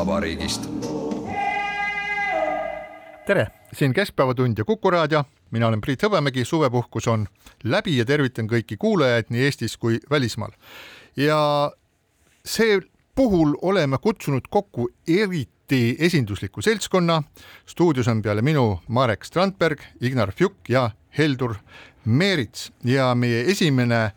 koduvabariigist. tere, siin Keskpäevatund ja Kuku raadio, mina olen Priit Hõbemägi, suvepuhkus on läbi ja tervitan kõiki kuulajaid nii Eestis kui välismaal. ja see puhul oleme kutsunud kokku eriti esindusliku seltskonna. stuudios on peale minu Marek Strandberg, Ignar Fjuk ja Heldur Meerits ja meie esimene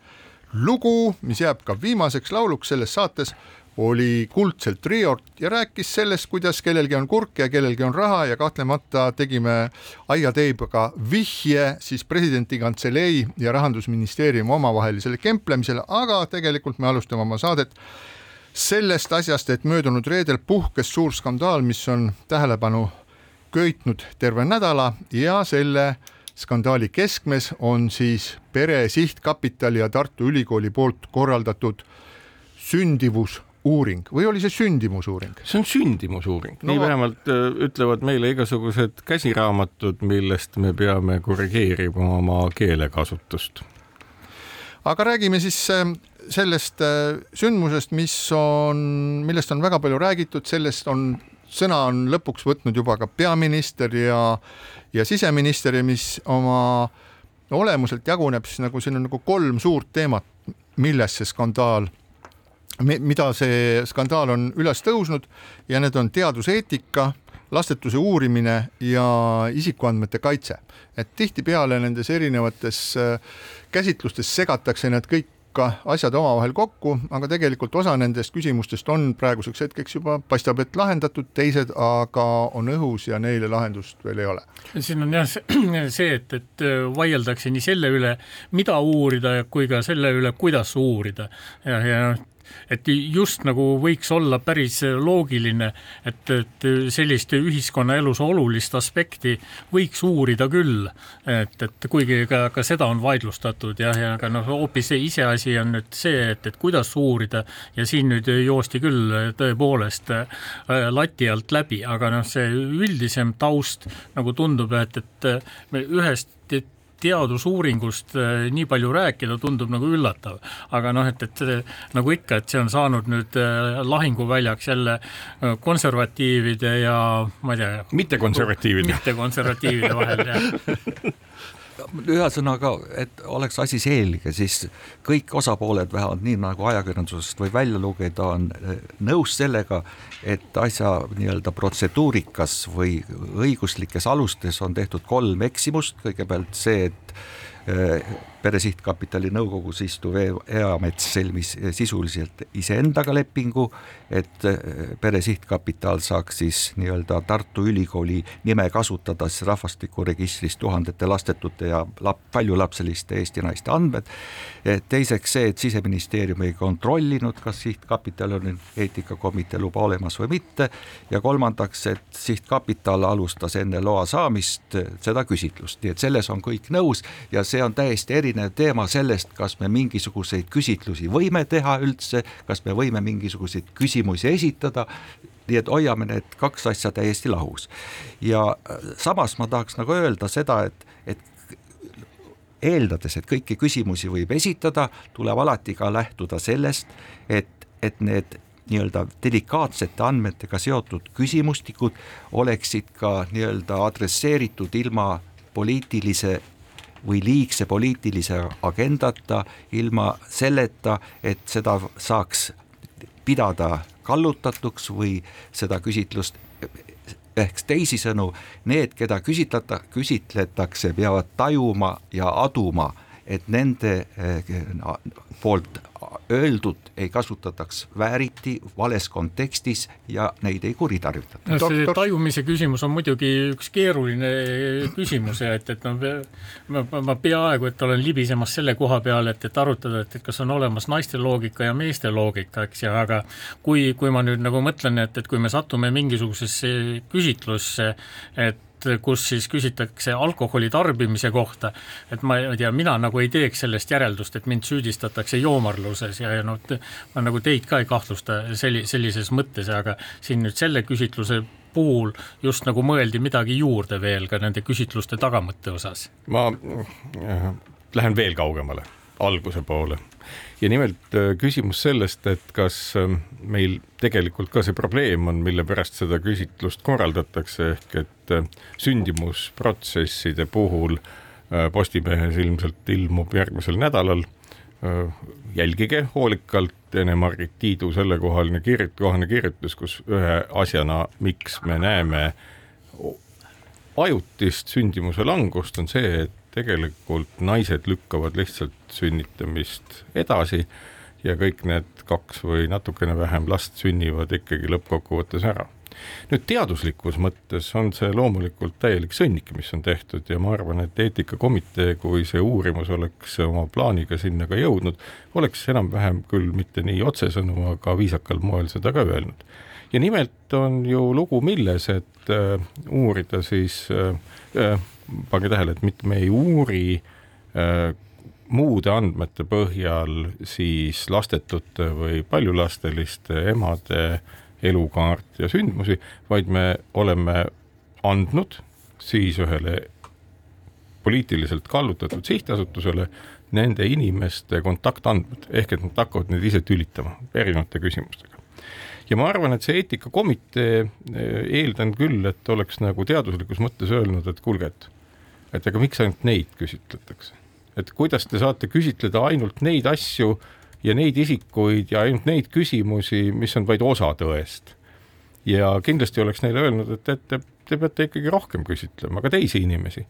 lugu, mis jääb ka viimaseks lauluks selles saates, oli kuldselt triot ja rääkis sellest, kuidas kellelgi on kurk ja kellelgi on raha ja kahtlemata tegime aiateibaga vihje siis presidendi kantselei ja rahandusministeeriumi omavahelisele kemplemisele, aga tegelikult me alustame oma saadet sellest asjast, et möödunud reedel puhkes suur skandaal, mis on tähelepanu köitnud terve nädala ja selle skandaali keskmes on siis Pere Sihtkapitali ja Tartu Ülikooli poolt korraldatud sündivus uuring või oli see sündimusuuring? see on sündimusuuring no,, nii vähemalt äh, ütlevad meile igasugused käsiraamatud, millest me peame korrigeerima oma keelekasutust. aga räägime siis äh, sellest äh, sündmusest, mis on, millest on väga palju räägitud, sellest on, sõna on lõpuks võtnud juba ka peaminister ja, ja siseminister ja mis oma olemuselt jaguneb siis nagu siin on nagu kolm suurt teemat, milles see skandaal mida see skandaal on üles tõusnud ja need on teaduseetika, lastetuse uurimine ja isikuandmete kaitse. et tihtipeale nendes erinevates äh, käsitlustes segatakse need kõik asjad omavahel kokku, aga tegelikult osa nendest küsimustest on praeguseks hetkeks juba paistab, et lahendatud, teised aga on õhus ja neile lahendust veel ei ole. siin on jah see, et, et vaieldakse nii selle üle, mida uurida kui ka selle üle, kuidas uurida ja, ja noh, et just nagu võiks olla päris loogiline, et, et sellist ühiskonnaelus olulist aspekti võiks uurida küll, et, et kuigi ka, ka seda on vaidlustatud ja, ja aga noh, hoopis iseasi on nüüd see, et, et kuidas uurida ja siin nüüd joosti küll tõepoolest äh, lati alt läbi, aga noh, see üldisem taust nagu tundub, et, et me ühest teadusuuringust äh, nii palju rääkida tundub nagu üllatav, aga noh, et, et nagu ikka, et see on saanud nüüd äh, lahinguväljaks jälle äh, konservatiivide ja ma ei tea. mittekonservatiivide. mittekonservatiivide vahel jah ühesõnaga, et oleks asi selge, siis kõik osapooled, vähemalt nii nagu ajakirjandusest võib välja lugeda, on eh, nõus sellega, et asja nii-öelda protseduurikas või õiguslikes alustes on tehtud kolm eksimust, kõigepealt see, et eh, Pere Sihtkapitali nõukogus istuv Eamets sõlmis sisuliselt iseendaga lepingu, et eh, Pere Sihtkapital saaks siis nii-öelda Tartu Ülikooli nime kasutada siis rahvastikuregistris tuhandete lastetute ja lap-, paljulapseliste Eesti naiste andmed. teiseks see, et siseministeerium ei kontrollinud, kas sihtkapital on eetikakomitee luba olemas või mitte ja kolmandaks, et sihtkapital alustas enne loa saamist seda küsitlust, nii et selles on kõik nõus ja see on täiesti erinev erinev teema sellest, kas me mingisuguseid küsitlusi võime teha üldse, kas me võime mingisuguseid küsimusi esitada, nii et hoiame need kaks asja täiesti lahus. ja äh, samas ma tahaks nagu öelda seda, et, et eeldades, et kõiki küsimusi võib esitada, tuleb alati ka lähtuda sellest, et, et need nii-öelda delikaatsete andmetega seotud küsimustikud oleksid ka nii-öelda adresseeritud ilma poliitilise või liigse poliitilise agendata, ilma selleta, et seda saaks pidada kallutatuks või seda küsitlust ehk teisisõnu, need, keda küsitleta, küsitletakse, peavad tajuma ja aduma, et nende eh, poolt öeldud ei kasutataks vääriti, vales kontekstis ja neid ei kuritarvitata no,. see tajumise küsimus on muidugi üks keeruline küsimus ja et, et noh, ma, ma peaaegu, et olen libisemas selle koha peal, et, et arutada, et, et kas on olemas naiste loogika ja meeste loogika, eks ja aga kui, kui ma nüüd nagu mõtlen, et, et kui me satume mingisugusesse küsitlusse, et kus siis küsitakse alkoholi tarbimise kohta, et ma ei tea, mina nagu ei teeks sellest järeldust, et mind süüdistatakse joomarluses ja, ja noh, ma nagu teid ka ei kahtlusta selli-, sellises mõttes, aga siin nüüd selle küsitluse puhul just nagu mõeldi midagi juurde veel ka nende küsitluste tagamõtte osas. ma äh, lähen veel kaugemale, alguse poole ja nimelt äh, küsimus sellest, et kas ähm, meil tegelikult ka see probleem on, mille pärast seda küsitlust korraldatakse, ehk et äh, sündimusprotsesside puhul äh, Postimehes ilmselt ilmub järgmisel nädalal. jälgige hoolikalt Ene-Margit Tiidu sellekohaline kirjut-, kohane kirjutus, kus ühe asjana, miks me näeme ajutist sündimuse langust, on see, et tegelikult naised lükkavad lihtsalt sünnitamist edasi ja kõik need kaks või natukene vähem last sünnivad ikkagi lõppkokkuvõttes ära. nüüd teaduslikus mõttes on see loomulikult täielik sõnnik, mis on tehtud ja ma arvan, et eetikakomitee, kui see uurimus oleks oma plaaniga sinna ka jõudnud, oleks enam-vähem küll mitte nii otsesõnu, aga viisakal moel seda ka öelnud. ja nimelt on ju lugu milles, et äh, uurida siis äh, äh pange tähele, et mitte me ei uuri äh, muude andmete põhjal siis lastetute või paljulasteliste emade elukaart ja sündmusi, vaid me oleme andnud siis ühele poliitiliselt kallutatud sihtasutusele nende inimeste kontaktandmed, ehk et nad hakkavad neid ise tülitama erinevate küsimustega. Ja ma arvan, et see eetikakomitee eh, eeldan küll, et oleks nagu teaduslikus mõttes öelnud, et kuulge, et et aga miks ainult neid küsitletakse, et kuidas te saate küsitleda ainult neid asju ja neid isikuid ja ainult neid küsimusi, mis on vaid osa tõest. ja kindlasti oleks neile öelnud, et, et te, te peate ikkagi rohkem küsitlema ka teisi inimesi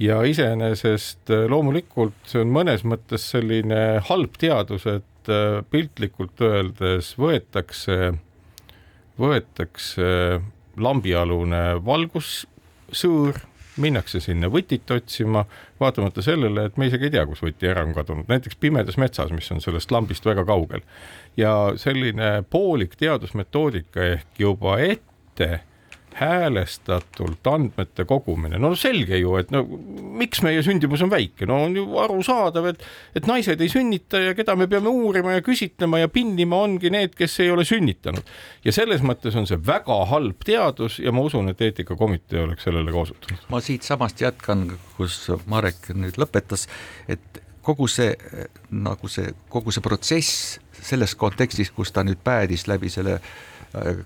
ja iseenesest loomulikult see on mõnes mõttes selline halb teadus, et et piltlikult öeldes võetakse, võetakse lambialune valgussõõr, minnakse sinna võtit otsima, vaatamata sellele, et me isegi ei tea, kus võti ära on kadunud, näiteks pimedas metsas, mis on sellest lambist väga kaugel. ja selline poolik teadusmetoodika ehk juba ette häälestatult andmete kogumine, no selge ju, et no miks meie sündimus on väike, no on ju arusaadav, et, et naised ei sünnita ja keda me peame uurima ja küsitlema ja pinnima, ongi need, kes ei ole sünnitanud. ja selles mõttes on see väga halb teadus ja ma usun, et eetikakomitee oleks sellele ka osutanud. ma siitsamast jätkan, kus Marek nüüd lõpetas, et kogu see nagu see, kogu see protsess selles kontekstis, kus ta nüüd päädis läbi selle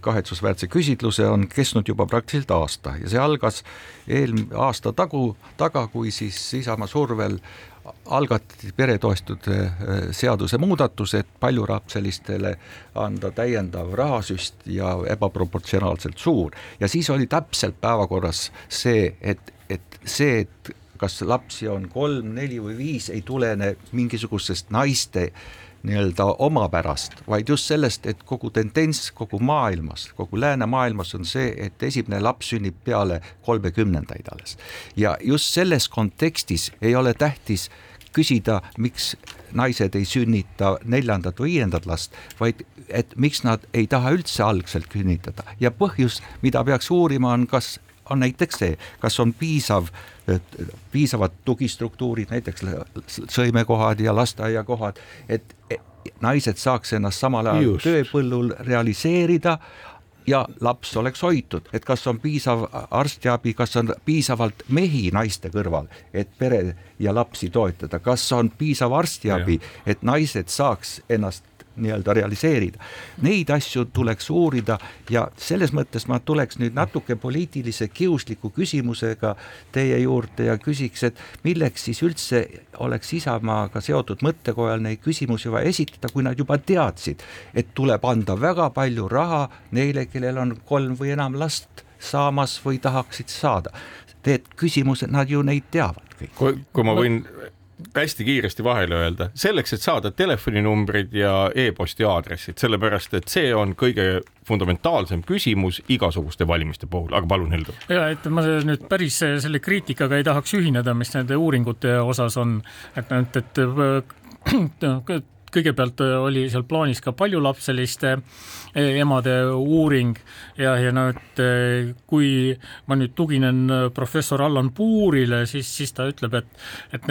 kahetsusväärse küsitluse on kestnud juba praktiliselt aasta ja see algas eelmine aasta tagu, taga, kui siis Isamaa survel algatati peretoetuste seaduse muudatus, et paljulapselistele anda täiendav rahasüst ja ebaproportsionaalselt suur. Ja siis oli täpselt päevakorras see, et, et see, et kas lapsi on kolm, neli või viis, ei tulene mingisugusest naiste nii-öelda omapärast, vaid just sellest, et kogu tendents kogu maailmas, kogu läänemaailmas on see, et esimene laps sünnib peale kolmekümnendaid alles. ja just selles kontekstis ei ole tähtis küsida, miks naised ei sünnita neljandat või viiendat last, vaid et miks nad ei taha üldse algselt sünnitada ja põhjus, mida peaks uurima, on kas on näiteks see, kas on piisav, piisavad tugistruktuurid, näiteks sõimekohad ja lasteaiakohad, et naised saaks ennast samal ajal Just. tööpõllul realiseerida ja laps oleks hoitud, et kas on piisav arstiabi, kas on piisavalt mehi naiste kõrval, et pere ja lapsi toetada, kas on piisav arstiabi, et naised saaks ennast nii-öelda realiseerida. Neid asju tuleks uurida ja selles mõttes ma tuleks nüüd natuke poliitilise kiusliku küsimusega teie juurde ja küsiks, et milleks siis üldse oleks Isamaaga seotud mõttekojal neid küsimusi vaja esitada, kui nad juba teadsid, et tuleb anda väga palju raha neile, kellel on kolm või enam last saamas või tahaksid saada. Need küsimused, nad ju neid teavad kõik. kui, kui ma võin hästi kiiresti vahele öelda, selleks, et saada telefoninumbrid ja e-posti aadressid, sellepärast et see on kõige fundamentaalsem küsimus igasuguste valimiste puhul, aga palun, Heldur. ja et ma nüüd päris selle kriitikaga ei tahaks ühineda, mis nende uuringute osas on, et, et, et kõigepealt oli seal plaanis ka paljulapseliste emade uuring ja, ja noh, et kui ma nüüd tuginen professor Allan Puurile, siis, siis ta ütleb, et, et,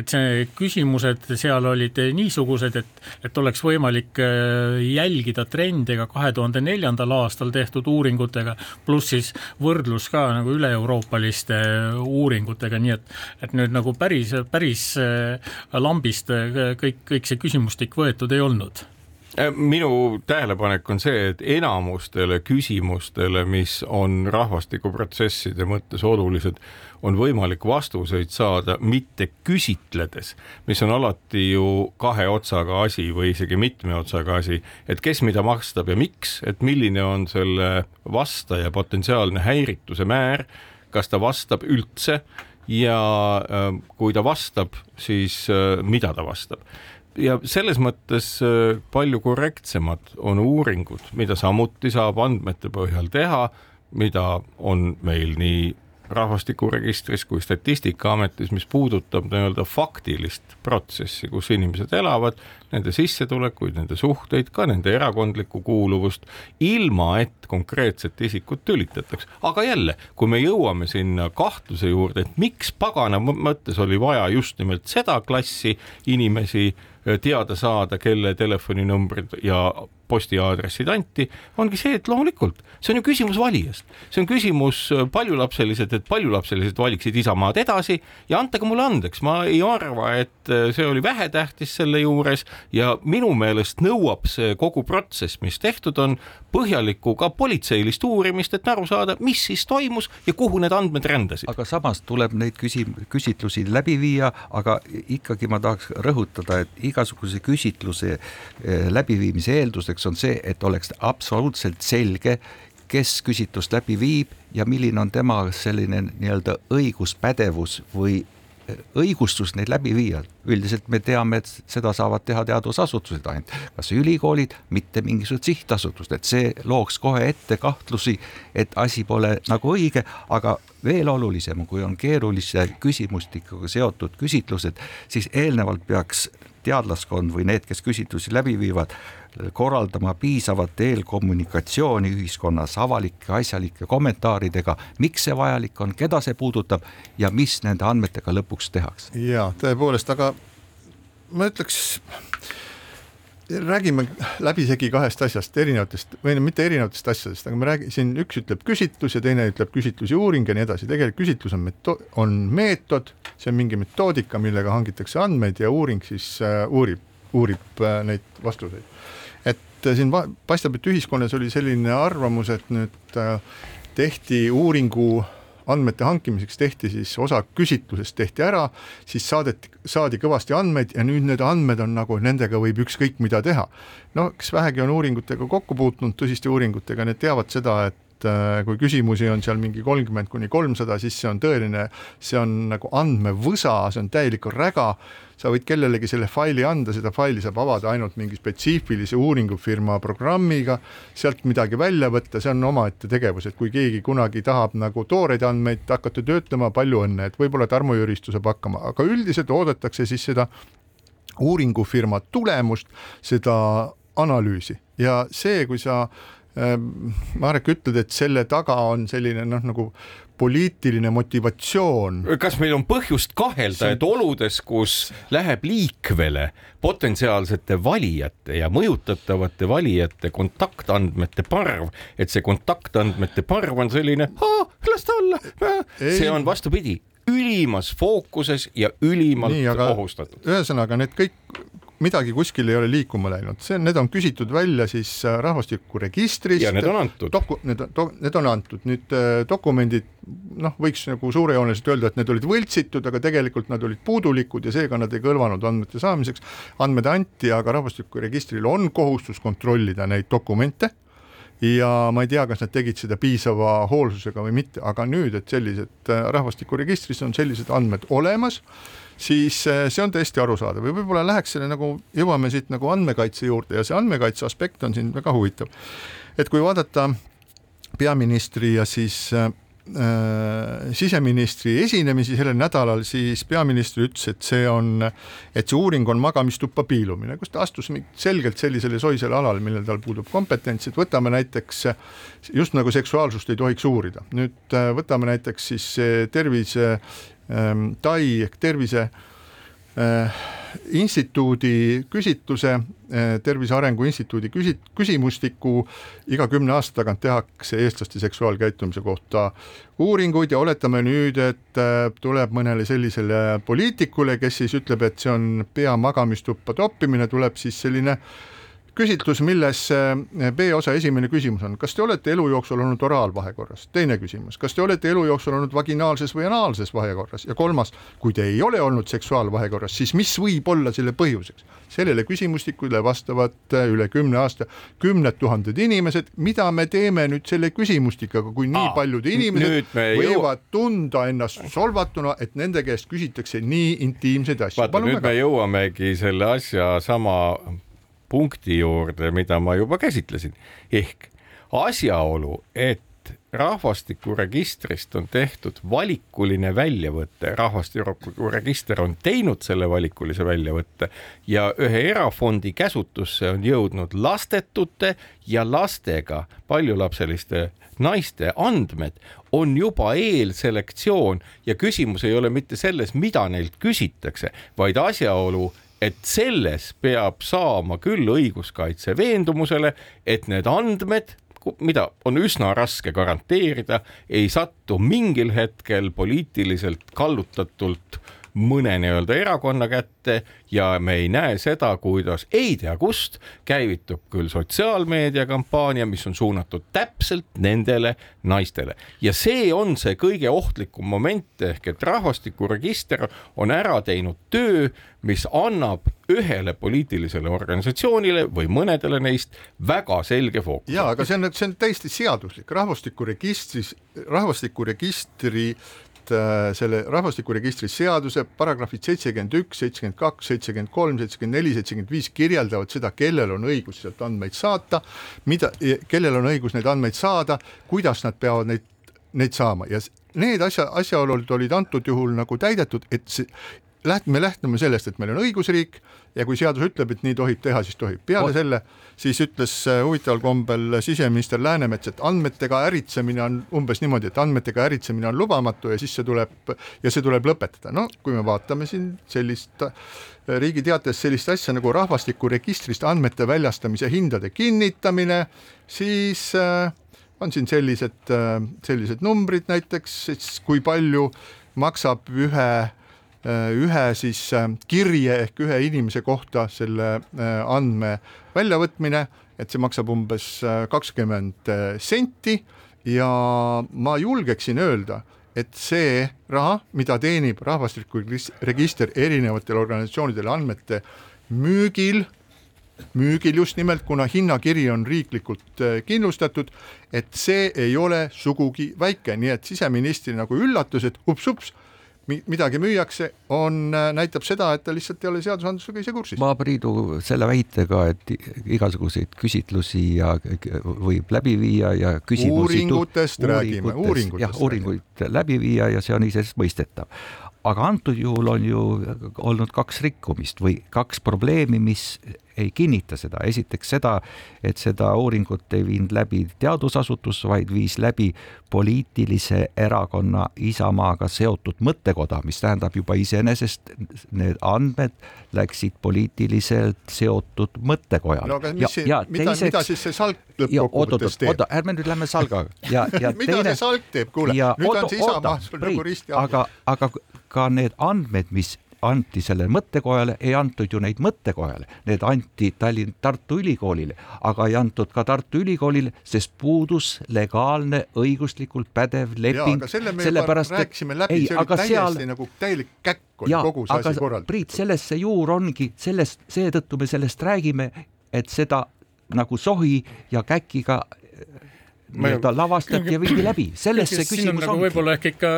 et see küsimused seal olid niisugused, et, et oleks võimalik jälgida trende ka kahe tuhande neljandal aastal tehtud uuringutega, pluss siis võrdlus ka nagu üle-euroopaliste uuringutega, nii et, et nüüd nagu päris, päris lambist kõik, kõik see küsimustik võetud ei olnud? Äh, minu tähelepanek on see, et enamustele küsimustele, mis on rahvastikuprotsesside mõttes olulised, on võimalik vastuseid saada mitte küsitledes, mis on alati ju kahe otsaga asi või isegi mitme otsaga asi, et kes mida vastab ja miks, et milline on selle vastaja potentsiaalne häirituse määr, kas ta vastab üldse ja äh, kui ta vastab, siis äh, mida ta vastab ja selles mõttes äh, palju korrektsemad on uuringud, mida samuti saab andmete põhjal teha, mida on meil nii rahvastikuregistris kui Statistikaametis, mis puudutab nii-öelda faktilist protsessi, kus inimesed elavad, nende sissetulekuid, nende suhteid, ka nende erakondlikku kuuluvust, ilma et konkreetset isikut tülitataks. aga jälle, kui me jõuame sinna kahtluse juurde, et miks pagana mõttes oli vaja just nimelt seda klassi inimesi teada saada, kelle telefoninumbrid ja postiaadressid anti, ongi see, et loomulikult see on ju küsimus valijast, see on küsimus äh, paljulapselised, et paljulapselised valiksid Isamaad edasi ja antage mulle andeks, ma ei arva, et äh, see oli vähetähtis selle juures ja minu meelest nõuab see kogu protsess, mis tehtud on, põhjalikku ka politseilist uurimist, et aru saada, mis siis toimus ja kuhu need andmed rändasid. aga samas tuleb neid küsi-, küsitlusi läbi viia, aga ikkagi ma tahaks rõhutada, et igasuguse küsitluse eh, läbiviimise eelduseks on see, et oleks absoluutselt selge, kes küsitlust läbi viib ja milline on tema selline nii-öelda õiguspädevus või eh, õigustus neid läbi viia. üldiselt me teame, et seda saavad teha teadusasutused ainult, kas ülikoolid, mitte mingisugused sihtasutused, et see looks kohe ette kahtlusi, et asi pole nagu õige, aga veel olulisem, kui on keerulise küsimustikuga seotud küsitlused, siis eelnevalt peaks teadlaskond või need, kes küsitlusi läbi viivad, korraldama piisavat eelkommunikatsiooni ühiskonnas avalike asjalike kommentaaridega, miks see vajalik on, keda see puudutab ja mis nende andmetega lõpuks tehakse. ja tõepoolest, aga ma ütleks räägime läbisegi kahest asjast, erinevatest või no mitte erinevatest asjadest, aga me räägime, siin üks ütleb küsitlus ja teine ütleb küsitlus ja uuring ja nii edasi, tegelikult küsitlus on meto-, on meetod, see on mingi metoodika, millega hangitakse andmeid ja uuring siis äh, uurib, uurib äh, neid vastuseid. et et siin va- paistab, et ühiskonnas oli selline arvamus, et nüüd äh, tehti uuringu andmete hankimiseks tehti siis osa küsitlusest tehti ära, siis saadeti, saadi kõvasti andmeid ja nüüd need andmed on nagu, nendega võib ükskõik mida teha. no kes vähegi on uuringutega kokku puutunud, tõsiste uuringutega, need teavad seda, et äh, kui küsimusi on seal mingi kolmkümmend kuni kolmsada, siis see on tõeline, see on nagu andmevõsa, see on täielik räga. Sa võid kellelegi selle faili anda, seda faili saab avada ainult mingi spetsiifilise uuringufirma programmiga, sealt midagi välja võtta, see on omaette tegevus, et kui keegi kunagi tahab nagu tooreid andmeid hakata töötlema, palju õnne, et võib-olla Tarmo Jüristo saab hakkama, aga üldiselt oodatakse siis seda uuringufirma tulemust, seda analüüsi. Ja see, kui sa Marek ütled, et selle taga on selline noh, nagu poliitiline motivatsioon. kas meil on põhjust kahelda, et oludes, kus läheb liikvele potentsiaalsete valijate ja mõjutatavate valijate kontaktandmete parv, et see kontaktandmete parv on selline, las ta olla, see on vastupidi, ülimas fookuses ja ülimalt Nii, ohustatud. ühesõnaga need kõik midagi kuskil ei ole liikuma läinud, see, need on küsitud välja siis äh, rahvastikuregistrist. ja need on antud. Need on, need on antud, nüüd äh, dokumendid noh, võiks nagu suurejooneliselt öelda, et need olid võltsitud, aga tegelikult nad olid puudulikud ja seega nad ei kõlvanud andmete saamiseks. andmed anti, aga rahvastikuregistril on kohustus kontrollida neid dokumente ja ma ei tea, kas nad tegid seda piisava hoolsusega või mitte, aga nüüd, et sellised äh, rahvastikuregistris on sellised andmed olemas siis eh, see on tõesti arusaadav ja võib-olla läheks selle nagu, jõuame siit nagu andmekaitse juurde ja see andmekaitse aspekt on siin väga huvitav. et kui vaadata peaministri ja siis äh, siseministri esinemisi sellel nädalal, siis peaminister ütles, et see on, et see uuring on magamistuppa piilumine, kus ta astus selgelt sellisele soisele alale, millel tal puudub kompetents, et võtame näiteks just nagu seksuaalsust ei tohiks uurida, nüüd võtame näiteks siis tervise Tai ehk Tervise äh, instituudi küsitluse, äh, Tervise Arengu Instituudi küsi-, küsimustiku, iga kümne aasta tagant tehakse eestlaste seksuaalkäitumise kohta uuringuid ja oletame nüüd, et äh, tuleb mõnele sellisele poliitikule, kes siis ütleb, et see on pea magamistuppa toppimine, tuleb siis selline äh, küsitlus, milles eh, B-osa esimene küsimus on, kas te olete elu jooksul olnud oraalvahekorras? teine küsimus, kas te olete elu jooksul olnud vaginaalses või anaalses vahekorras? ja kolmas, kui te ei ole olnud seksuaalvahekorras, siis mis võib olla selle põhjuseks? sellele küsimustikule vastavad eh, üle kümne aasta kümned tuhanded inimesed, mida me teeme nüüd selle küsimustikuga, kui nii Aa, paljud inimesed võivad jõu... tunda ennast solvatuna, et nende käest küsitakse nii intiimseid asju. vaata, nüüd me jõuamegi selle asja sama punkti juurde, mida ma juba käsitlesin, ehk asjaolu, et rahvastikuregistrist on tehtud valikuline väljavõte, rahvastikuregister on teinud selle valikulise väljavõtte ja ühe erafondi käsutusse on jõudnud lastetute ja lastega paljulapseliste naiste andmed. On juba eelselektsioon ja küsimus ei ole mitte selles, mida neilt küsitakse, vaid asjaolu, et selles peab saama küll õiguskaitse veendumusele, et need andmed, mida on üsna raske garanteerida, ei satu mingil hetkel poliitiliselt kallutatult mõne nii-öelda erakonna kätte ja me ei näe seda, kuidas ei tea kust käivitub küll sotsiaalmeedia kampaania, mis on suunatud täpselt nendele naistele ja see on see kõige ohtlikum moment ehk et rahvastikuregister on ära teinud töö, mis annab ühele poliitilisele organisatsioonile või mõnedele neist väga selge fookuse. ja aga see on, see on täiesti seaduslik, rahvastikuregistris, rahvastikuregistri Äh, selle rahvastikuregistri seaduse paragrahvid seitsekümmend üks, seitsekümmend kaks, seitsekümmend kolm, seitsekümmend neli, seitsekümmend viis kirjeldavad seda, kellel on õigus sealt andmeid saata, mida, kellel on õigus neid andmeid saada, kuidas nad peavad neid, neid saama. Ja need asja, asjaolud olid antud juhul nagu täidetud, et see, läht-, me lähtume sellest, et meil on õigusriik ja kui seadus ütleb, et nii tohib teha, siis tohib. peale selle siis ütles äh, huvitaval kombel siseminister Läänemets, et andmetega äritsemine on umbes niimoodi, et andmetega äritsemine on lubamatu ja siis see tuleb ja see tuleb lõpetada. no kui me vaatame siin sellist äh, Riigi Teatajas sellist asja nagu rahvastikuregistrist andmete väljastamise hindade kinnitamine, siis äh, on siin sellised, sellised numbrid näiteks, siis kui palju maksab ühe ühe siis kirje ehk ühe inimese kohta selle andme väljavõtmine, et see maksab umbes kakskümmend senti. Ja ma julgeksin öelda, et see raha, mida teenib rahvastikuregister erinevatele organisatsioonidele andmete müügil müügil just nimelt, kuna hinnakiri on riiklikult äh, kindlustatud, et see ei ole sugugi väike, nii et siseministri nagu üllatus, et ups-ups, midagi müüakse, on, äh, näitab seda, et ta lihtsalt ei ole seadusandlusega ise kursis. ma Priidu selle väitega, et igasuguseid küsitlusi ja võib läbi viia ja küsimusi uuringutest räägime, uuringutest. jah, uuringuid läbi viia ja see on iseenesestmõistetav aga antud juhul on ju olnud kaks rikkumist või kaks probleemi, mis ei kinnita seda. esiteks seda, et seda uuringut ei viinud läbi teadusasutus, vaid viis läbi poliitilise erakonna Isamaaga seotud mõttekoda, mis tähendab juba iseenesest need andmed läksid poliitiliselt seotud mõttekojale. no aga mis ja, see, mida teiseks,, mida siis see salk lõppkokkuvõttes teeb? oota, ärme nüüd lähme salgaga. ja, ja mida teine, see salk teeb, kuule, nüüd oota, on see Isamaa sul nagu risti all. aga, aga ka need andmed, mis anti sellele mõttekojale, ei antud ju neid mõttekojale, need anti Tallinn, Tartu Ülikoolile, aga ei antud ka Tartu Ülikoolile, sest puudus legaalne õiguslikult pädev leping. selle me juba rääkisime läbi, see oli täiesti seal... nagu täielik käkk oli ja, kogu see asi korraldatud. Priit, selles see juur ongi, sellest, seetõttu me sellest räägime, et seda nagu sohi ja käkiga nii-öelda lavastati ja viidi läbi, selles see küsimus nagu ongi. võib-olla ehk ikka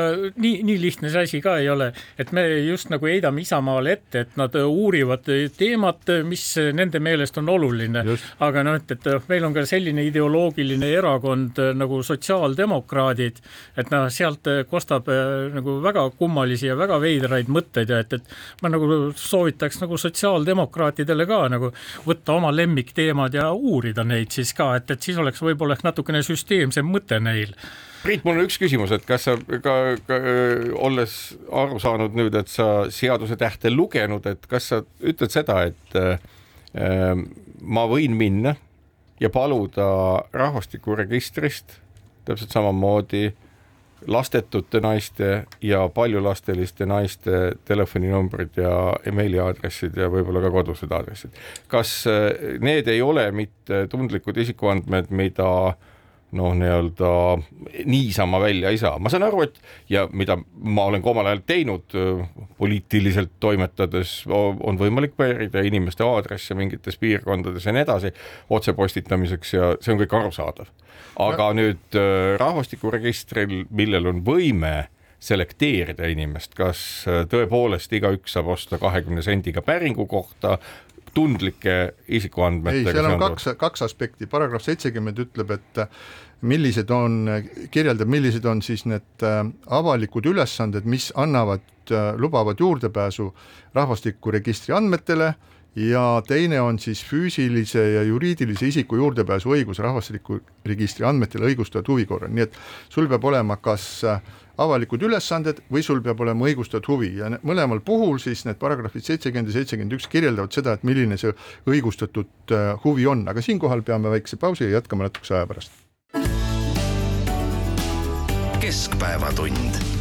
nii, nii lihtne see asi ka ei ole, et me just nagu heidame Isamaale ette, et nad uurivad teemat, mis nende meelest on oluline. aga noh, et, et meil on ka selline ideoloogiline erakond nagu sotsiaaldemokraadid, et noh, sealt kostab äh, nagu väga kummalisi ja väga veidraid mõtteid ja et, et ma nagu soovitaks nagu sotsiaaldemokraatidele ka nagu võtta oma lemmikteemad ja uurida neid siis ka, et, et siis oleks võib-olla ehk natukene süsteemsem süsteemsem mõte neil. Priit, mul on üks küsimus, et kas sa ka, ka olles aru saanud nüüd, et sa seaduse tähte lugenud, et kas sa ütled seda, et äh, ma võin minna ja paluda rahvastikuregistrist täpselt samamoodi lastetute naiste ja paljulasteliste naiste telefoninumbrid ja emaili aadressid ja võib-olla ka kodused aadressid. kas äh, need ei ole mitte tundlikud isikuandmed, mida äh, noh, nii-öelda niisama välja ei saa, ma saan aru, et ja mida ma olen ka omal ajal teinud poliitiliselt toimetades, on võimalik pärida inimeste aadresse mingites piirkondades ja nii edasi otsepostitamiseks ja see on kõik arusaadav. aga no. nüüd rahvastikuregistril, millel on võime selekteerida inimest, kas tõepoolest igaüks saab osta kahekümne sendiga päringu kohta tundlike isikuandmetega. ei, seal on kaks, kaks aspekti, paragrahv seitsekümmend ütleb, et millised on, kirjeldab, millised on siis need äh, avalikud ülesanded, mis annavad, äh, lubavad juurdepääsu rahvastikuregistri andmetele ja teine on siis füüsilise ja juriidilise isiku juurdepääsu õigus rahvastikuregistri andmetele õigustatud huvi korral, nii et sul peab olema kas äh, avalikud ülesanded või sul peab olema õigustatud huvi. Ja mõlemal puhul siis need paragrahvid seitsekümmend ja seitsekümmend üks kirjeldavad seda, et milline see õigustatud äh, huvi on, aga siinkohal peame väikse pausi ja jätkame natukese aja pärast. keskpäevatund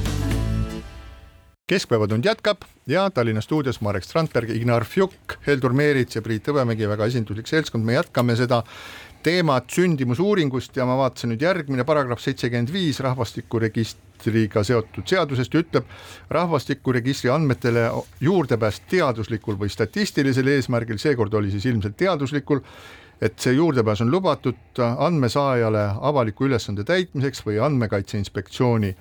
keskpäevatund jätkab ja Tallinna stuudios Marek Strandberg, Ignar Fjuk, Heldur Meerits ja Priit Hõbemägi, väga esinduslik seltskond, me jätkame seda teemat sündimusuuringust ja ma vaatasin nüüd järgmine paragrahv seitsekümmend viis rahvastikuregistriga seotud seadusest ütleb rahvastikuregistri andmetele juurdepääs teaduslikul või statistilisel eesmärgil, seekord oli siis ilmselt teaduslikul, et see juurdepääs on lubatud andmesaajale avaliku ülesande täitmiseks või andmekaitse inspektsiooni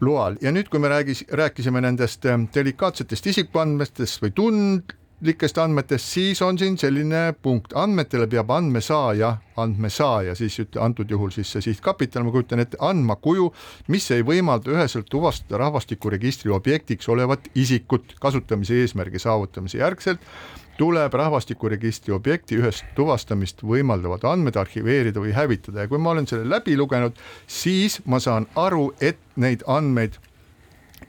loal. Ja nüüd, kui me räägis, rääkisime nendest delikaatsetest isikuandmetest või tund-, likest andmetest, siis on siin selline punkt, andmetele peab andmesaaja, andmesaaja siis ütle antud juhul siis see sihtkapital, ma kujutan ette, andma kuju, mis ei võimalda üheselt tuvastada rahvastikuregistri objektiks olevat isikut kasutamise eesmärgi saavutamise järgselt tuleb rahvastikuregistri objekti ühest tuvastamist võimaldavad andmed arhiveerida või hävitada. Ja kui ma olen selle läbi lugenud, siis ma saan aru, et neid andmeid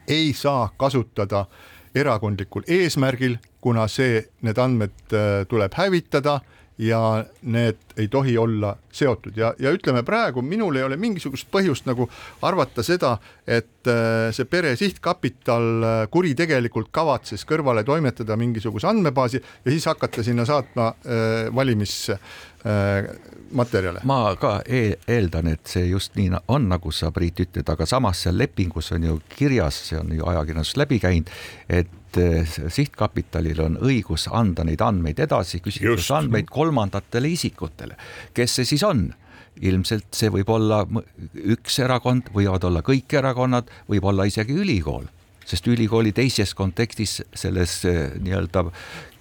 ei saa kasutada erakondlikul eesmärgil kuna see, need andmed äh, tuleb hävitada ja need ei tohi olla seotud ja, ja ütleme praegu minul ei ole mingisugust põhjust nagu arvata seda, et äh, see pere sihtkapital äh, kuritegelikult kavatses kõrvale toimetada mingisuguse andmebaasi ja siis hakata sinna saatma äh, valimis materjale. ma ka e eeldan, et see just nii on, nagu sa, Priit, ütled, aga samas seal lepingus on ju kirjas, see on ju ajakirjandusest läbi käinud, et sihtkapitalil on õigus anda neid andmeid edasi, küsitlusandmeid kolmandatele isikutele. kes see siis on? ilmselt see võib olla üks erakond, võivad olla kõik erakonnad, võib olla isegi ülikool, sest ülikooli teises kontekstis selles nii-öelda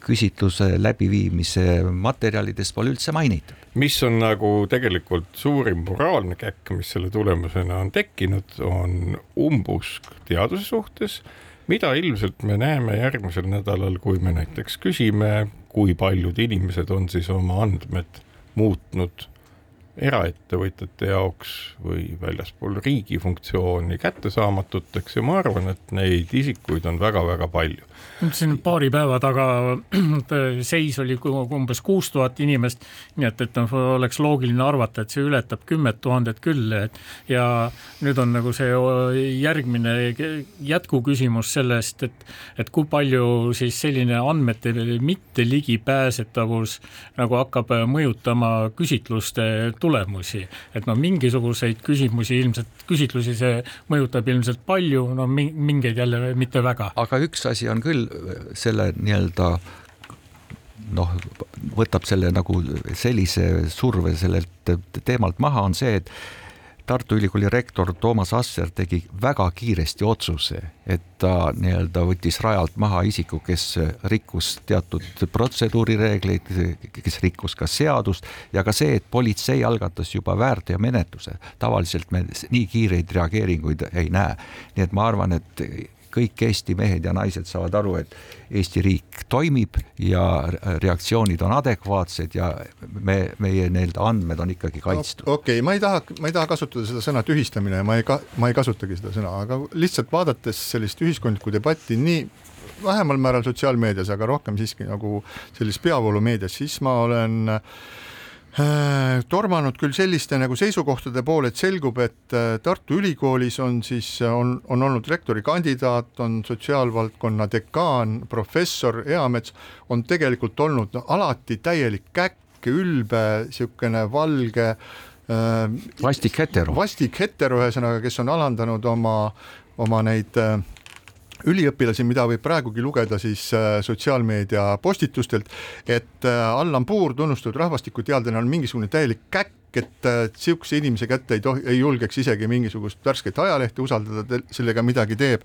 küsitluse läbiviimise materjalides pole üldse mainitud. mis on nagu tegelikult suurim moraalne käkk, mis selle tulemusena on tekkinud, on umbusk teaduse suhtes, mida ilmselt me näeme järgmisel nädalal, kui me näiteks küsime, kui paljud inimesed on siis oma andmed muutnud eraettevõtjate jaoks või väljaspool riigi funktsiooni kättesaamatuteks ja ma arvan, et neid isikuid on väga-väga palju. Siin paari päeva taga seis oli umbes kuus tuhat inimest, nii et, et noh, oleks loogiline arvata, et see ületab kümmet tuhandet küll, et ja nüüd on nagu see järgmine jätkuküsimus sellest, et, et kui palju siis selline andmete mitte ligipääsetavus nagu hakkab mõjutama küsitluste tulemusi, et no mingisuguseid küsimusi ilmselt, küsitlusi see mõjutab ilmselt palju, no mingeid jälle mitte väga. aga üks asi on küll selle nii-öelda noh, võtab selle nagu sellise surve sellelt teemalt maha, on see, et Tartu Ülikooli rektor Toomas Asser tegi väga kiiresti otsuse, et ta nii-öelda võttis rajalt maha isiku, kes rikkus teatud protseduurireegleid, kes rikkus ka seadust ja ka see, et politsei algatas juba väärteomenetluse. tavaliselt me nii kiireid reageeringuid ei näe. nii et ma arvan, et kõik Eesti mehed ja naised saavad aru, et Eesti riik toimib ja reaktsioonid on adekvaatsed ja me, meie nii-öelda andmed on ikkagi kaitstud. okei okay,, ma ei taha, ma ei taha kasutada seda sõna tühistamine, ma ei ka-, ma ei kasutagi seda sõna, aga lihtsalt vaadates sellist ühiskondlikku debatti nii vähemal määral sotsiaalmeedias, aga rohkem siiski nagu sellises peavoolumeedias, siis ma olen Äh, tormanud küll selliste nagu seisukohtade poole, et selgub, et äh, Tartu Ülikoolis on siis, äh, on, on olnud rektori kandidaat, on sotsiaalvaldkonna dekaan, professor Eamets, on tegelikult olnud no, alati täielik käkk, ülbe, niisugune valge äh, vastik hetero, vastik hetero, ühesõnaga, kes on alandanud oma, oma neid äh, üliõpilasi, mida võib praegugi lugeda siis äh, sotsiaalmeedia postitustelt, et äh, Allan Puur, tunnustatud rahvastikuteadlane, on mingisugune täielik käkk, et niisuguse äh, inimese kätte ei tohi, ei julgeks isegi mingisugust värsket ajalehte usaldada, sellega midagi teeb.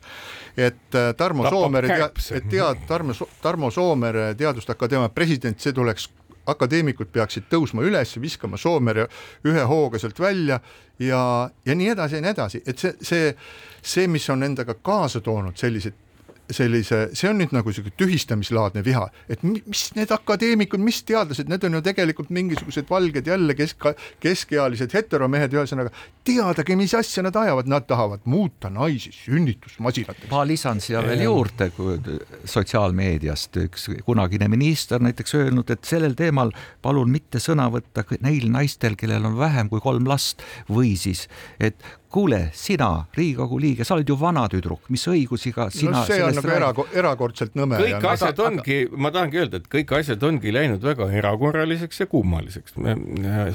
et Tarmo Tapab Soomere, et tead, Tarmo, Tarmo Soomere Teaduste Akadeemia president, see tuleks akadeemikud peaksid tõusma üles, viskama Soomere ühe hooga sealt välja ja, ja nii edasi ja nii edasi, et see, see, see, mis on endaga kaasa toonud sellised sellise, see on nüüd nagu sihuke tühistamislaadne viha, et mis need akadeemikud, mis teadlased, need on ju tegelikult mingisugused valged jälle kesk, keskealised heteromehed, ühesõnaga teadagi, mis asja nad ajavad, nad tahavad muuta naisi sünnitusmasinateks. ma lisan siia veel juurde, kui sotsiaalmeediast üks kunagine minister näiteks öelnud, et sellel teemal palun mitte sõna võtta neil naistel, kellel on vähem kui kolm last või siis, et kuule, sina, Riigikogu liige, sa oled ju vana tüdruk, mis õigusega sina no see on nagu erako, erakordselt nõme. kõik ja asjad aga, ongi, ma tahangi öelda, et kõik asjad ongi läinud väga erakorraliseks ja kummaliseks.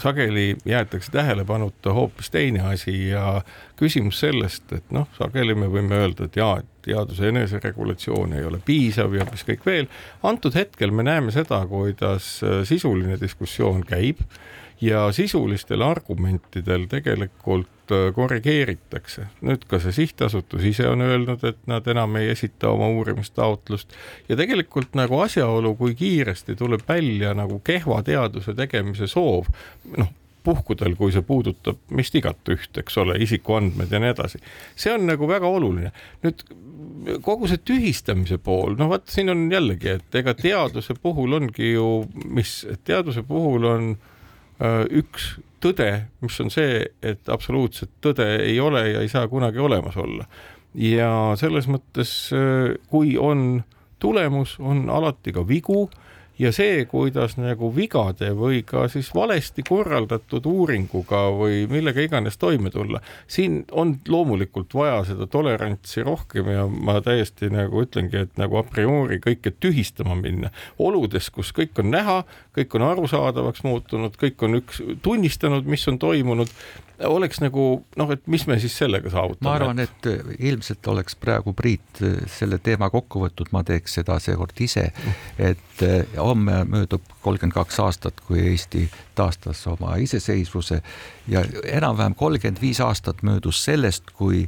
sageli jäetakse tähelepanuta hoopis teine asi ja küsimus sellest, et noh, sageli me võime öelda, et jaa, et teaduse eneseregulatsioon ei ole piisav ja mis kõik veel. antud hetkel me näeme seda, kuidas sisuline diskussioon käib ja sisulistel argumentidel tegelikult äh, korrigeeritakse. nüüd ka see sihtasutus ise on öelnud, et nad enam ei esita oma uurimistaotlust ja tegelikult nagu asjaolu, kui kiiresti tuleb välja nagu kehva teaduse tegemise soov, noh, puhkudel, kui see puudutab meist igatüht, eks ole, isikuandmed ja nii edasi. see on nagu väga oluline. nüüd kogu see tühistamise pool, no vot, siin on jällegi, et ega teaduse puhul ongi ju, mis, teaduse puhul on Äh, üks tõde, mis on see, et absoluutset tõde ei ole ja ei saa kunagi olemas olla. ja selles mõttes, äh, kui on tulemus, on alati ka vigu ja see, kuidas nagu vigade või ka siis valesti korraldatud uuringuga või millega iganes toime tulla, siin on loomulikult vaja seda tolerantsi rohkem ja ma täiesti nagu ütlengi, et nagu a priori kõike tühistama minna. Oludes, kus kõik on näha, kõik on arusaadavaks muutunud, kõik on üks tunnistanud, mis on toimunud oleks nagu noh, et mis me siis sellega saavutame? ma arvan, et äh, ilmselt oleks praegu Priit äh, selle teema kokku võtnud, ma teeks seda seekord ise, et äh, homme möödub kolmkümmend kaks aastat, kui Eesti taastas oma iseseisvuse ja enam-vähem kolmkümmend viis aastat möödus sellest, kui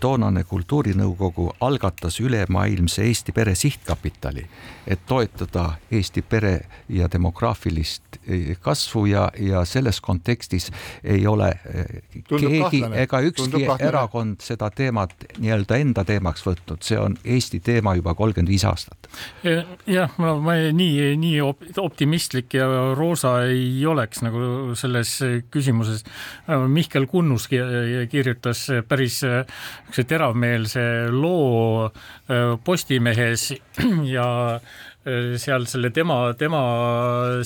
toonane kultuurinõukogu algatas ülemaailmse Eesti Pere Sihtkapitali, et toetada Eesti pere ja demograafilist eh, kasvu ja, ja selles kontekstis ei ole eh, Tundub keegi kahtlane. ega ükski erakond seda teemat nii-öelda enda teemaks võtnud, see on Eesti teema juba kolmkümmend viis aastat. jah, ma, ma nii, nii optimistlik ja roosa ei oleks nagu selles küsimuses. Mihkel Kunnus kirjutas päris niisuguse teravmeelse loo äh, Postimehes ja äh, seal selle tema, tema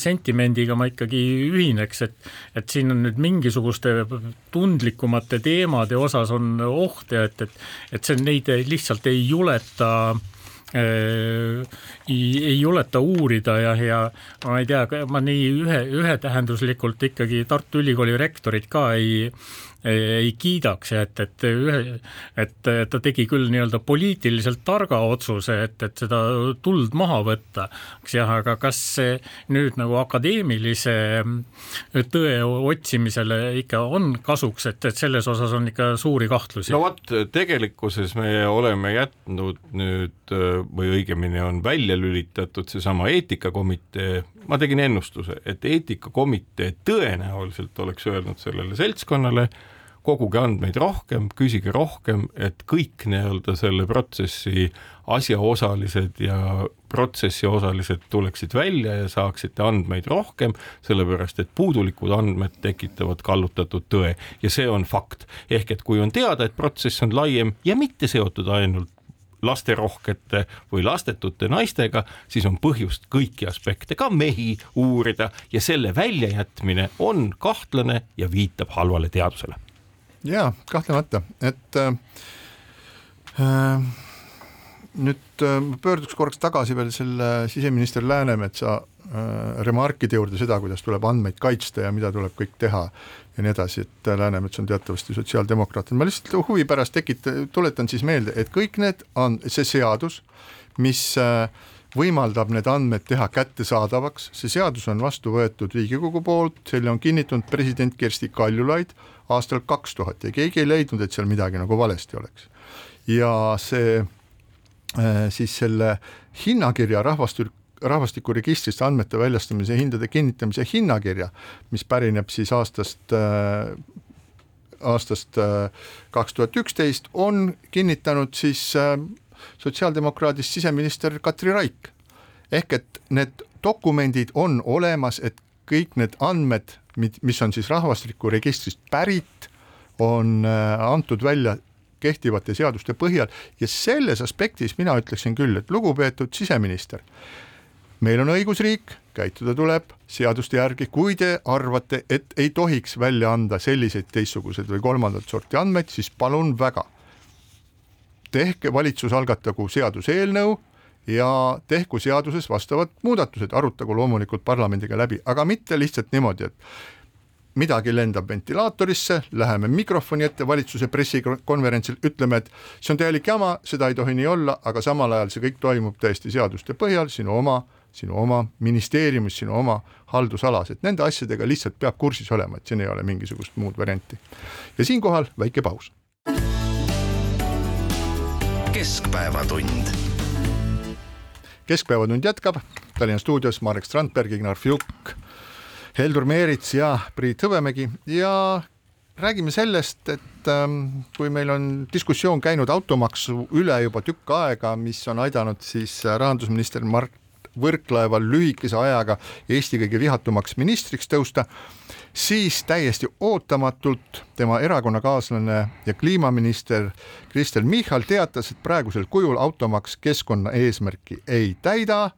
sentimendiga ma ikkagi ühineks, et, et siin on nüüd mingisuguste tundlikumate teemade osas on oht ja et, et, et see neid lihtsalt ei juleta äh, ei, ei juleta uurida ja, ja ma ei tea, ma nii ühe, ühetähenduslikult ikkagi Tartu Ülikooli rektorit ka ei ei kiidaks ja et, et ühe, et ta tegi küll nii-öelda poliitiliselt targa otsuse, et, et seda tuld maha võtta, eks jah, aga kas see nüüd nagu akadeemilise tõe otsimisele ikka on kasuks, et, et selles osas on ikka suuri kahtlusi? no vot, tegelikkuses me oleme jätnud nüüd või õigemini on välja lülitatud seesama eetikakomitee, ma tegin ennustuse, et eetikakomitee tõenäoliselt oleks öelnud sellele seltskonnale, koguge andmeid rohkem, küsige rohkem, et kõik nii-öelda selle protsessi asjaosalised ja protsessi osalised tuleksid välja ja saaksite andmeid rohkem, sellepärast et puudulikud andmed tekitavad kallutatud tõe ja see on fakt. ehk et kui on teada, et protsess on laiem ja mitte seotud ainult lasterohkete või lastetute naistega, siis on põhjust kõiki aspekte, ka mehi uurida ja selle väljajätmine on kahtlane ja viitab halvale teadusele jaa, kahtlemata, et äh, äh nüüd äh, pöörduks korraks tagasi veel selle siseminister Läänemetsa äh, remarkide juurde seda, kuidas tuleb andmeid kaitsta ja mida tuleb kõik teha ja nii edasi, et Läänemets on teatavasti sotsiaaldemokraat, ma lihtsalt huvi pärast tekita-, tuletan siis meelde, et kõik need on, see seadus, mis äh, võimaldab need andmed teha kättesaadavaks, see seadus on vastu võetud Riigikogu poolt, selle on kinnitanud president Kersti Kaljulaid aastal kaks tuhat ja keegi ei leidnud, et seal midagi nagu valesti oleks. ja see äh, siis selle hinnakirja rahvastik, rahvastikuregistrist andmete väljastamise hindade kinnitamise hinnakirja, mis pärineb siis aastast äh, aastast äh, kaks tuhat üksteist, on kinnitanud siis sotsiaaldemokraadist siseminister Katri Raik. ehk et need dokumendid on olemas, et kõik need andmed mis on siis rahvastikuregistrist pärit, on äh, antud välja kehtivate seaduste põhjal ja selles aspektis mina ütleksin küll, et lugupeetud siseminister, meil on õigusriik, käituda tuleb seaduste järgi, kui te arvate, et ei tohiks välja anda selliseid teistsuguseid või kolmandat sorti andmeid, siis palun väga, tehke, valitsus algatagu seaduseelnõu ja tehku seaduses vastavad muudatused, arutagu loomulikult parlamendiga läbi, aga mitte lihtsalt niimoodi, et midagi lendab ventilaatorisse, läheme mikrofoni ette valitsuse pressikonverentsil, ütleme, et see on täielik jama, seda ei tohi nii olla, aga samal ajal see kõik toimub täiesti seaduste põhjal, sinu oma, sinu oma ministeeriumis, sinu oma haldusalas, et nende asjadega lihtsalt peab kursis olema, et siin ei ole mingisugust muud varianti. ja siinkohal väike paus. Keskpäevatund. Keskpäevatund jätkab, Tallinna stuudios Marek Strandberg, Ignar Fjuk, Heldur Meerits ja Priit Hõbemägi. Ja räägime sellest, et ähm, kui meil on diskussioon käinud automaksu üle juba tükk aega, mis on aidanud siis rahandusminister Mart Võrklaeval lühikese ajaga Eesti kõige vihatumaks ministriks tõusta, siis täiesti ootamatult tema erakonnakaaslane ja kliimaminister Kristen Michal teatas, et praegusel kujul automaks keskkonna eesmärki ei täida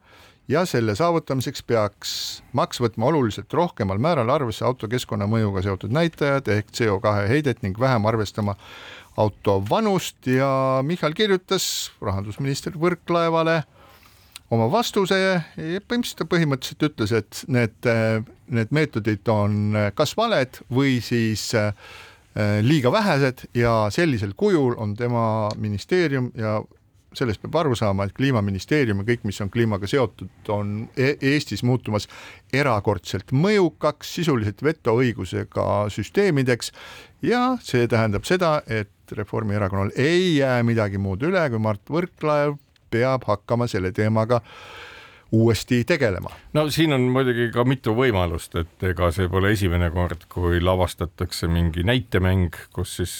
ja selle saavutamiseks peaks maks võtma oluliselt rohkemal määral arvesse auto keskkonnamõjuga seotud näitajad ehk CO2 heidet ning vähem arvestama auto vanust. Ja Michal kirjutas rahandusminister Võrklaevale oma vastuse ja põhimõtteliselt ta põhimõtteliselt ütles, et need, need meetodid on kas valed või siis äh, liiga vähesed ja sellisel kujul on tema ministeerium ja sellest peab aru saama, et kliimaministeerium ja kõik, mis on kliimaga seotud, on e Eestis muutumas erakordselt mõjukaks, sisuliselt vetoõigusega süsteemideks ja see tähendab seda, et Reformierakonnal ei jää midagi muud üle, kui Mart Võrklaev peab hakkama selle teemaga uuesti tegelema. no siin on muidugi ka mitu võimalust, et ega see pole esimene kord, kui lavastatakse mingi näitemäng, kus siis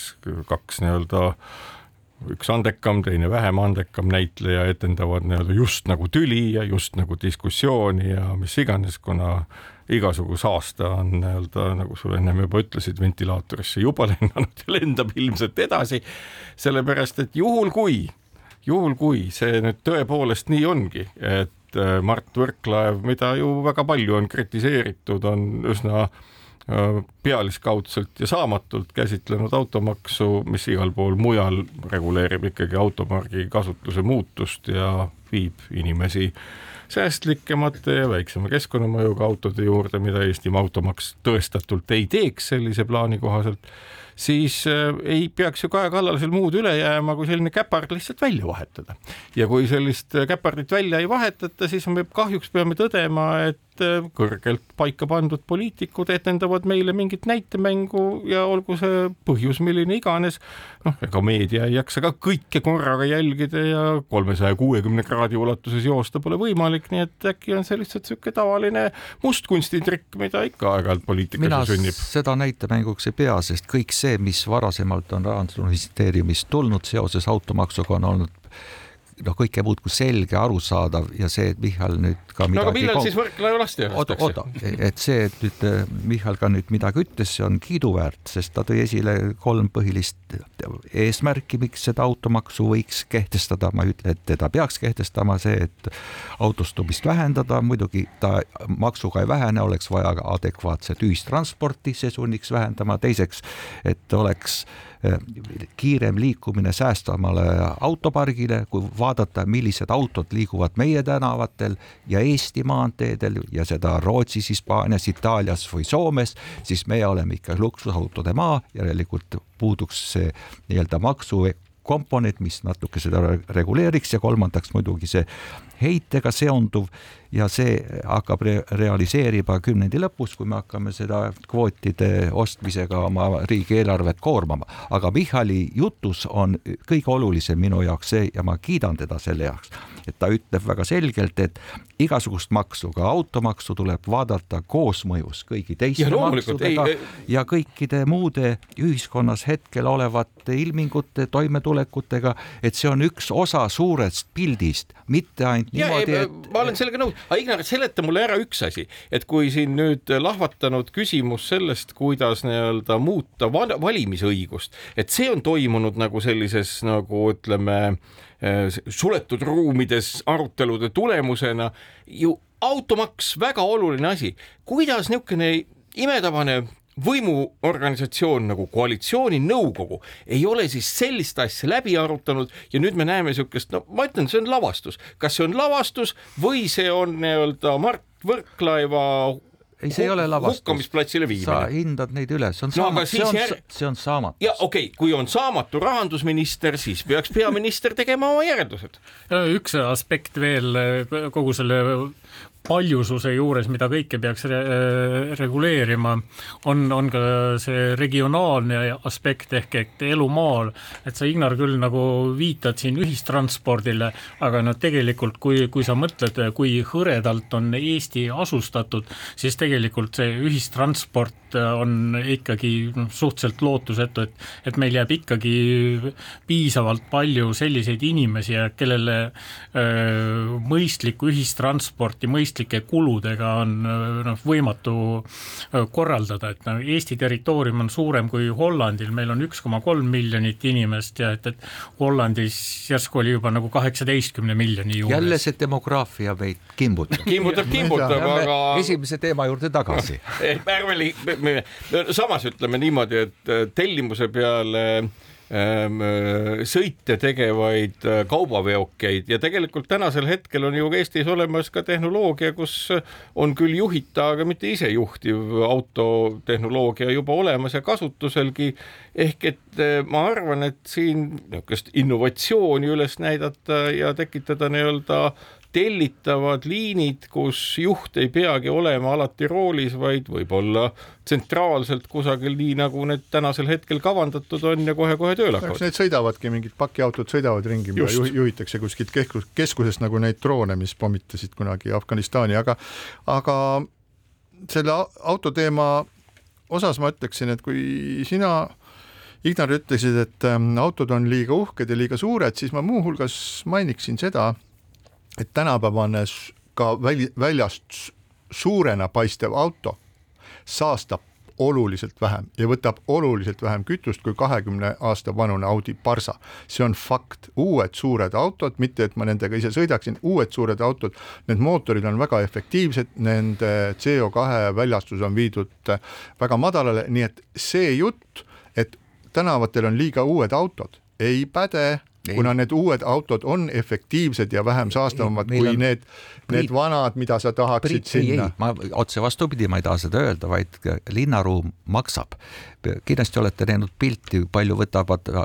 kaks nii-öelda üks andekam, teine vähem andekam näitleja etendavad nii-öelda just nagu tüli ja just nagu diskussiooni ja mis iganes, kuna igasugu saasta on nii-öelda, nagu sa ennem juba ütlesid, ventilaatorisse juba lennanud ja lendab ilmselt edasi, sellepärast et juhul kui, juhul kui see nüüd tõepoolest nii ongi, et äh, Mart Võrklaev, mida ju väga palju on kritiseeritud, on üsna äh, pealiskaudselt ja saamatult käsitlenud automaksu, mis igal pool mujal reguleerib ikkagi autopargi kasutuse muutust ja viib inimesi säästlikemate ja väiksema keskkonnamõjuga autode juurde, mida Eestimaa automaks tõestatult ei teeks sellise plaani kohaselt siis äh, ei peaks ju Kaja Kallasel muud üle jääma, kui selline käpard lihtsalt välja vahetada. ja kui sellist äh, käpardit välja ei vahetata, siis me kahjuks peame tõdema, et äh, kõrgelt paika pandud poliitikud etendavad meile mingit näitemängu ja olgu see põhjus milline iganes, noh, ega meedia ei jaksa ka kõike korraga jälgida ja kolmesaja kuuekümne kraadi ulatuses joosta pole võimalik, nii et äkki on see lihtsalt niisugune tavaline mustkunstitrikk, mida ikka aeg-ajalt poliitikas sünnib. seda näitemänguks ei pea, sest kõik see see, mis varasemalt on rahandusministeeriumist tulnud seoses automaksuga, on olnud noh, kõike muud kui selge, arusaadav ja see, et Michal nüüd ka midagi no aga millal siis Võrklaeva lasti lastakse? oota, et see, et nüüd äh, Michal ka nüüd midagi ütles, see on kiiduväärt, sest ta tõi esile kolm põhilist eesmärki, miks seda automaksu võiks kehtestada, ma ei ütle, et teda peaks kehtestama, see, et autostumist vähendada, muidugi ta maksuga ei vähene, oleks vaja adekvaatset ühistransporti, see sunniks vähendama, teiseks, et oleks kiirem liikumine säästvamale autopargile, kui vaadata, millised autod liiguvad meie tänavatel ja Eesti maanteedel ja seda Rootsis, Hispaanias, Itaalias või Soomes, siis meie oleme ikka luksusautode maa, järelikult puuduks see nii-öelda maksu komponent, mis natuke seda reguleeriks ja kolmandaks muidugi see heitega seonduv ja see hakkab re realiseerima kümnendi lõpus, kui me hakkame seda kvootide ostmisega oma riigieelarvet koormama. aga Michali jutus on kõige olulisem minu jaoks see ja ma kiidan teda selle jaoks, et ta ütleb väga selgelt, et igasugust maksu, ka automaksu tuleb vaadata koosmõjus kõigi teiste ja maksudega ei, ja kõikide muude ühiskonnas hetkel olevate ilmingute, toimetulekutega, et see on üks osa suurest pildist, mitte ainult niimoodi, et ma olen sellega nõus, aga Ignar, seleta mulle ära üks asi, et kui siin nüüd lahvatanud küsimus sellest, kuidas nii-öelda muuta valimisõigust, et see on toimunud nagu sellises nagu ütleme eh, suletud ruumides arutelude tulemusena ju automaks väga oluline asi, kuidas niisugune imetabane võimuorganisatsioon nagu koalitsiooninõukogu ei ole siis sellist asja läbi arutanud ja nüüd me näeme niisugust, no ma ütlen, see on lavastus, kas see on lavastus või see on nii-öelda Mart Võrklaeva ei, see ei ole lavastus. hukkamisplatsile viimine. sa hindad neid üles, on no, saamatu, see on jär..., see on saamatus. ja okei okay,, kui on saamatu rahandusminister, siis peaks peaminister tegema oma järeldused. üks aspekt veel kogu selle paljususe juures, mida kõike peaks re reguleerima, on, on ka see regionaalne aspekt ehk et elu maal, et sa, Ignar, küll nagu viitad siin ühistranspordile, aga no tegelikult, kui, kui sa mõtled, kui hõredalt on Eesti asustatud, siis tegelikult see ühistransport on ikkagi noh, suhteliselt lootusetu, et, et meil jääb ikkagi piisavalt palju selliseid inimesi, kellele öö, mõistlikku ühistransporti, mõistlikku mõistlike kuludega on noh, võimatu korraldada, et noh, Eesti territoorium on suurem kui Hollandil, meil on üks koma kolm miljonit inimest ja et, et Hollandis järsku oli juba nagu kaheksateistkümne miljoni juures. jälle see demograafia meid kimbutab. kimbutab, kimbutab, aga. esimese teema juurde tagasi ärme, samas ütleme niimoodi, et tellimuse peale äh, sõite tegevaid äh, kaubaveokeid ja tegelikult tänasel hetkel on ju Eestis olemas ka tehnoloogia, kus on küll juhita, aga mitte isejuhtiv autotehnoloogia juba olemas ja kasutuselgi. ehk et äh, ma arvan, et siin niisugust innovatsiooni üles näidata ja tekitada nii-öelda tellitavad liinid, kus juht ei peagi olema alati roolis, vaid võib-olla tsentraalselt kusagil, nii nagu need tänasel hetkel kavandatud on ja kohe-kohe tööle hakkavad. Need sõidavadki, mingid pakiautod sõidavad ringi, mida juhitakse kuskilt keskus, keskusest nagu neid droone, mis pommitasid kunagi Afganistani, aga, aga selle autoteema osas ma ütleksin, et kui sina Ignar ütlesid, et ähm, autod on liiga uhked ja liiga suured, siis ma muuhulgas mainiksin seda, et tänapäevane ka väl, väljast suurena paistev auto saastab oluliselt vähem ja võtab oluliselt vähem kütust kui kahekümne aasta vanune Audi Barsa. see on fakt, uued suured autod, mitte et ma nendega ise sõidaksin, uued suured autod, need mootorid on väga efektiivsed, nende CO2 väljastus on viidud väga madalale, nii et see jutt, et tänavatel on liiga uued autod, ei päde kuna need uued autod on efektiivsed ja vähem saastavamad kui on... need, need vanad, mida sa tahaksid Priit, sinna. ma otse vastupidi, ma ei taha seda öelda, vaid linnaruum maksab. kindlasti olete näinud pilti, palju võtavad äh,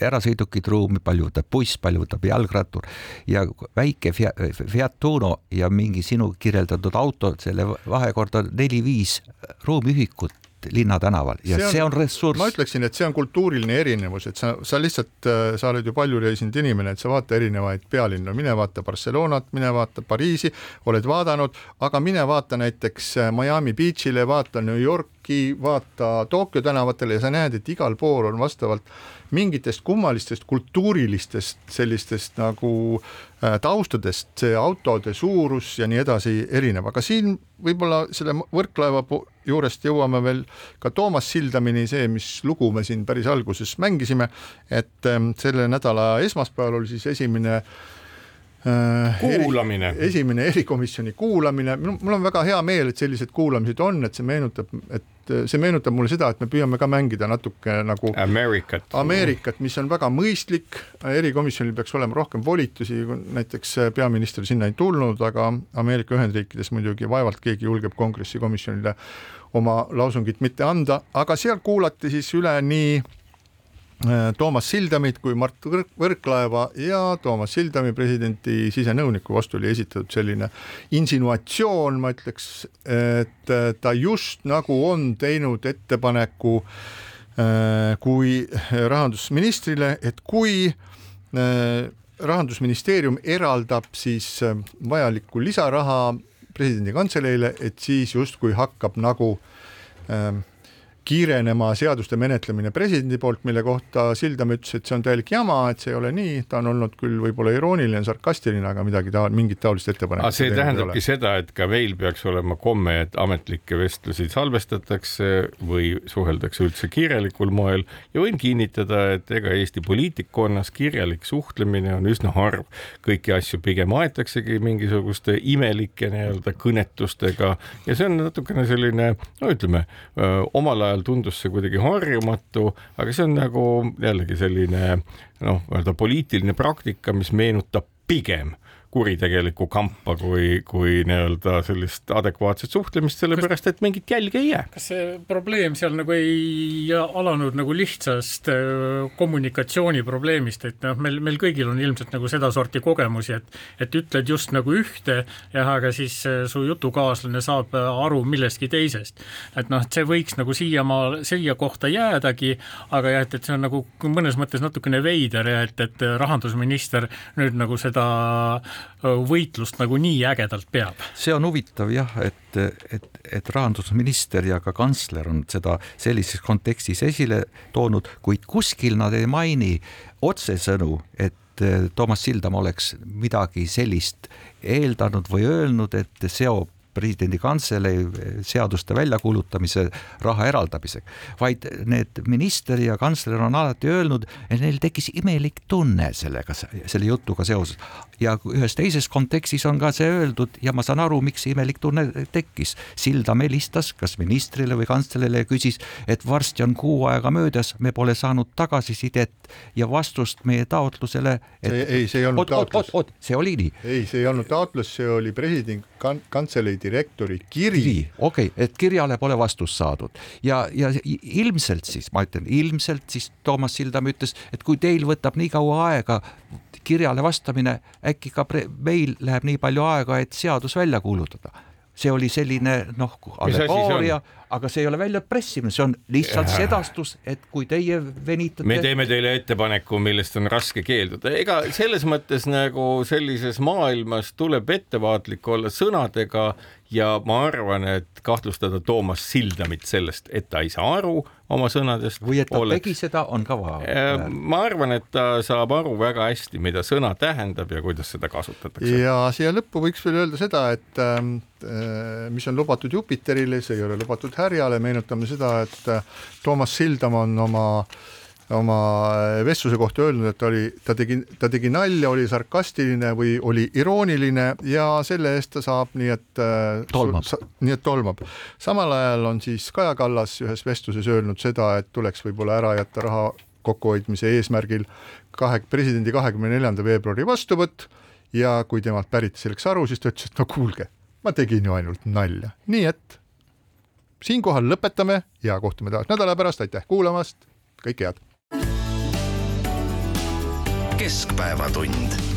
erasõidukid ruumi, palju võtab buss, palju võtab jalgrattur ja väike Fiat Uno ja mingi sinu kirjeldatud auto, selle vahekord on neli-viis ruumiühikut linnatänaval ja see on, see on ressurss. ma ütleksin, et see on kultuuriline erinevus, et sa, sa lihtsalt, äh, sa oled ju palju reisinud inimene, et sa vaata erinevaid pealinnu, mine vaata Barcelonat, mine vaata Pariisi, oled vaadanud, aga mine vaata näiteks äh, Miami Beach'ile, vaata New Yorki, vaata Tokyo tänavatele ja sa näed, et igal pool on vastavalt mingitest kummalistest kultuurilistest sellistest nagu äh, taustadest see autode suurus ja nii edasi erinev, aga siin võib-olla selle Võrklaeva juurest jõuame veel ka Toomas Sildamini, see, mis lugu me siin päris alguses mängisime, et ähm, selle nädala esmaspäeval oli siis esimene äh, kuulamine. esimene erikomisjoni kuulamine, mul on väga hea meel, et sellised kuulamised on, et see meenutab, et see meenutab mulle seda, et me püüame ka mängida natuke nagu Ameerikat, Ameerikat, mis on väga mõistlik, erikomisjonil peaks olema rohkem volitusi, näiteks peaminister sinna ei tulnud, aga Ameerika Ühendriikides muidugi vaevalt keegi julgeb kongressi komisjonile oma lausungit mitte anda, aga seal kuulati siis üle nii Äh, Toomas Sildamit kui Mart Võrklaeva ja Toomas Sildami presidendi sisenõuniku. Vastu oli esitatud selline insinuatsioon, ma ütleks, et äh, ta just nagu on teinud ettepaneku äh, kui rahandusministrile, et kui rahandusministeerium eraldab siis vajalikku lisaraha presidendi kantseleile, et siis justkui hakkab nagu äh, kiirenema seaduste menetlemine presidendi poolt, mille kohta Sildam ütles, et see on täielik jama, et see ei ole nii, ta on olnud küll võib-olla irooniline, sarkastiline, aga midagi ta, mingit taolist ettepanekut. see tähendabki seda, et ka meil peaks olema komme, et ametlikke vestlusi salvestatakse või suheldakse üldse kirjalikul moel ja võin kinnitada, et ega Eesti poliitikkonnas kirjalik suhtlemine on üsna harv. kõiki asju pigem aetaksegi mingisuguste imelike nii-öelda kõnetustega ja see on natukene selline, no ütleme, omal ajal ajal tundus see kuidagi harjumatu, aga see on nagu jällegi selline noh, nii-öelda poliitiline praktika, mis meenutab pigem kuritegelikku kampa kui, kui nii-öelda sellist adekvaatset suhtlemist, sellepärast et mingit jälge ei jää. kas see probleem seal nagu ei alanud nagu lihtsast äh, kommunikatsiooniprobleemist, et noh, meil, meil kõigil on ilmselt nagu sedasorti kogemusi, et et ütled just nagu ühte, jah, aga siis äh, su jutukaaslane saab äh, aru millestki teisest. et noh, et see võiks nagu siiamaa, siia kohta jäädagi, aga jah, et, et see on nagu mõnes mõttes natukene veider ja et, et rahandusminister nüüd nagu seda võitlust nagu nii ägedalt peab. see on huvitav jah, et, et, et rahandusminister ja ka kantsler on seda sellises kontekstis esile toonud, kuid kuskil nad ei maini otsesõnu, et eh, Toomas Sildam oleks midagi sellist eeldanud või öelnud, et seob presidendi kantselei seaduste väljakuulutamise raha eraldamisega, vaid need minister ja kantsler on alati öelnud, et neil tekkis imelik tunne sellega, selle jutuga seoses. ja ühes teises kontekstis on ka see öeldud ja ma saan aru, miks see imelik tunne tekkis. Sildam helistas kas ministrile või kantslerile ja küsis, et varsti on kuu aega möödas, me pole saanud tagasisidet ja vastust meie taotlusele et.... ei, see ei olnud oot, taotlus. see oli nii. ei, see ei olnud taotlus, see oli presidendi kan kantselei direktori kiri, kiri.. okei okay,, et kirjale pole vastust saadud. Ja, ja ilmselt siis, ma ütlen ilmselt siis Toomas Sildam ütles, et kui teil võtab nii kaua aega kirjale vastamine, äkki ka meil läheb nii palju aega, et seadus välja kuulutada. See oli selline noh, allegooria, aga see ei ole väljapressimine, see on lihtsalt sedastus, et kui teie venitate. me teeme teile ettepaneku, millest on raske keelduda, ega selles mõttes nagu sellises maailmas tuleb ettevaatlik olla sõnadega ja ma arvan, et kahtlustada Toomas Sildamit sellest, et ta ei saa aru oma sõnadest. või et ta oleks... tegi seda, on ka vaja. Äh, ma arvan, et ta saab aru väga hästi, mida sõna tähendab ja kuidas seda kasutatakse. ja siia lõppu võiks veel öelda seda, et ähm, äh, mis on lubatud Jupiterile, see ei ole lubatud härjale, meenutame seda, et äh, Toomas Sildam on oma äh, oma vestluse kohta öelnud, et ta oli, ta tegi, ta tegi nalja, oli sarkastiline või oli irooniline ja selle eest ta saab, nii et äh, tolmab, nii et tolmab. samal ajal on siis Kaja Kallas ühes vestluses öelnud seda, et tuleks võib-olla ära jätta raha kokkuhoidmise eesmärgil kahe, presidendi kahekümne neljanda veebruari vastuvõtt ja kui temalt päriti selleks aru, siis ta ütles, et no kuulge, ma tegin ju ainult nalja, nii et siinkohal lõpetame ja kohtume taas nädala pärast, aitäh kuulamast, kõike head keskpäevatund